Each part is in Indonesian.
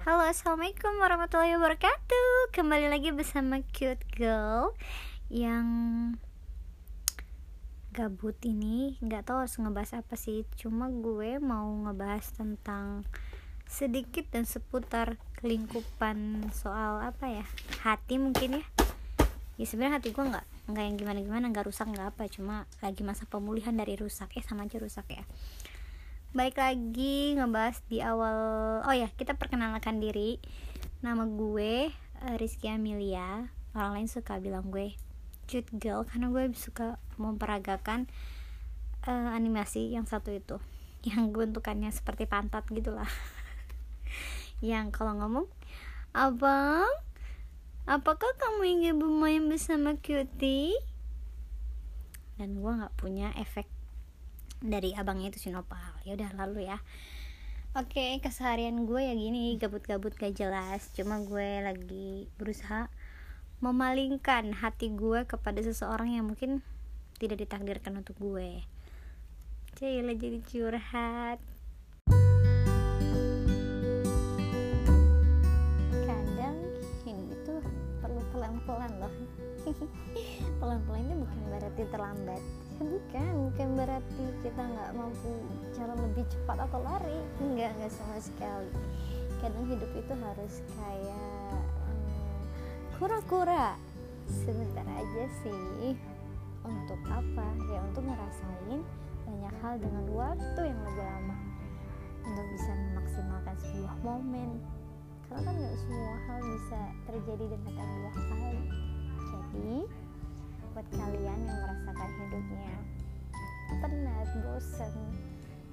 Halo assalamualaikum warahmatullahi wabarakatuh. Kembali lagi bersama cute girl Yang gabut ini. Gak tahu harus ngebahas apa sih. Cuma gue mau ngebahas tentang Sedikit dan seputar lingkupan soal apa ya? Hati mungkin ya. Ya sebenarnya hati gue gak, nggak yang gimana-gimana Gak rusak gak apa. Cuma lagi masa pemulihan dari rusak Eh sama aja rusak ya Baik lagi ngebahas di awal Oh ya kita perkenalkan diri. Nama gue uh, Rizky Amelia. Orang lain suka bilang gue cute girl Karena gue suka memperagakan uh, animasi yang satu itu. Yang bentukannya seperti pantat gitulah. Yang kalau ngomong Abang Apakah kamu ingin bermain bersama cutie? Dan gue gak punya efek dari abangnya itu Sinopal ya udah lalu ya. Oke keseharian gue ya gini gabut-gabut gak jelas. Cuma gue lagi berusaha memalingkan hati gue kepada seseorang yang mungkin tidak ditakdirkan untuk gue. Cila jadi curhat. Kadang ini itu perlu pelan-pelan loh. Pelan-pelan itu bukan berarti terlambat. Bukan bukan berarti mampu cara lebih cepat atau lari. Enggak enggak sama sekali. Kadang hidup itu harus kayak kura kura-kura. Sebentar aja sih. Untuk apa? Ya untuk ngerasain banyak hal dengan waktu yang lebih lama. Untuk bisa memaksimalkan sebuah momen. Karena kan nggak semua hal bisa terjadi dan akan dua kali. Jadi buat kalian yang merasakan hidupnya penat, bosan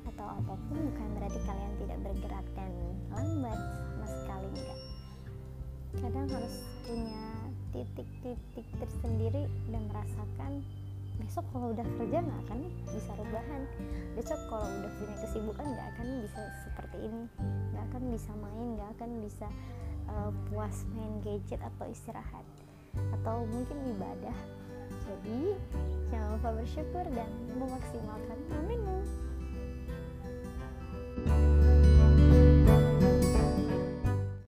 atau apa pun bukan berarti kalian tidak bergerak dan lambat sama sekali enggak. Kadang harus punya titik-titik tersendiri dan merasakan besok kalau udah kerja nggak akan bisa rebahan. Besok kalau udah punya kesibukan nggak akan bisa seperti ini. Nggak akan bisa main nggak akan bisa uh, puas main gadget atau istirahat atau mungkin ibadah. Jadi lupa bersyukur dan memaksimalkan momenmu.